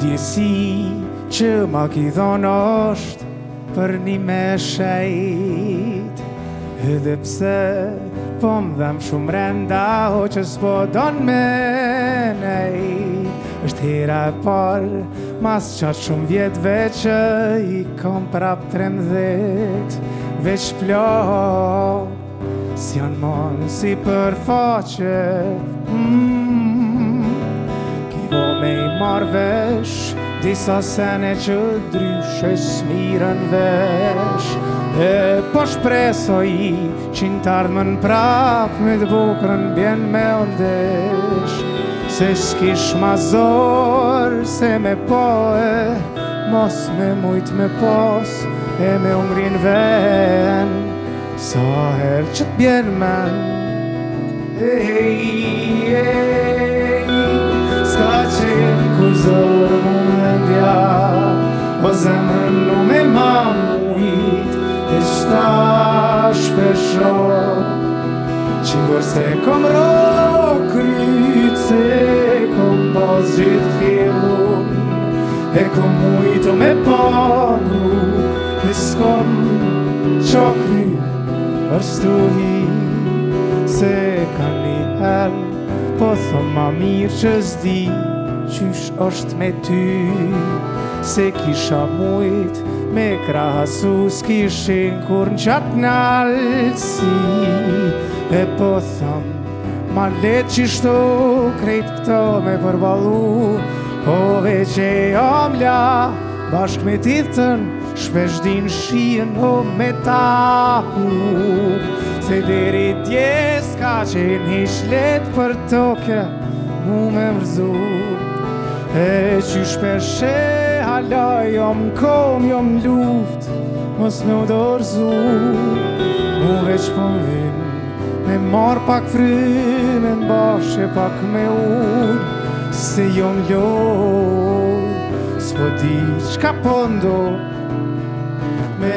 Kjo në që ma ki dhon është për një me shajt Edhe pse po më dham shumë renda o që s'po don me nejt është hera e par mas qatë shumë vjetve që i kom prap të rendhet Veç plo si janë monë si për faqe mm marvesh Disa sene që dryshe smiren vesh E po shpreso i që në më në prap Me të bukërën bjen me ondesh Se s'kish ma zorë se me po Mos me mujt me pos e me umrin ven Sa her që t'bjen men Hey, hey, hey Zemën në me mamu i të shtasht për shumë Që në vërst e kom rokryt, se e kom pasë gjithiru E kom ujto me pabru, e s'kom qokri për stuhi Se ka një elë, po thëmë mirë që s'di qysh është me ty Se kisha mujt me krasu s'kishin kur në qatë në altësi E po thëm ma let që krejt këto me përbalu O po veq e om la bashk me titën Shpesh din shien o me ta Se deri tjes ka qenë ish për toke Mu me mërzur E që shpeshe hala jom kom jom luft Mos me u dorzu Mu veç po im Me mar pak frymen bashë e pak me ur, Se jom jo Së di që ka pëndo po Me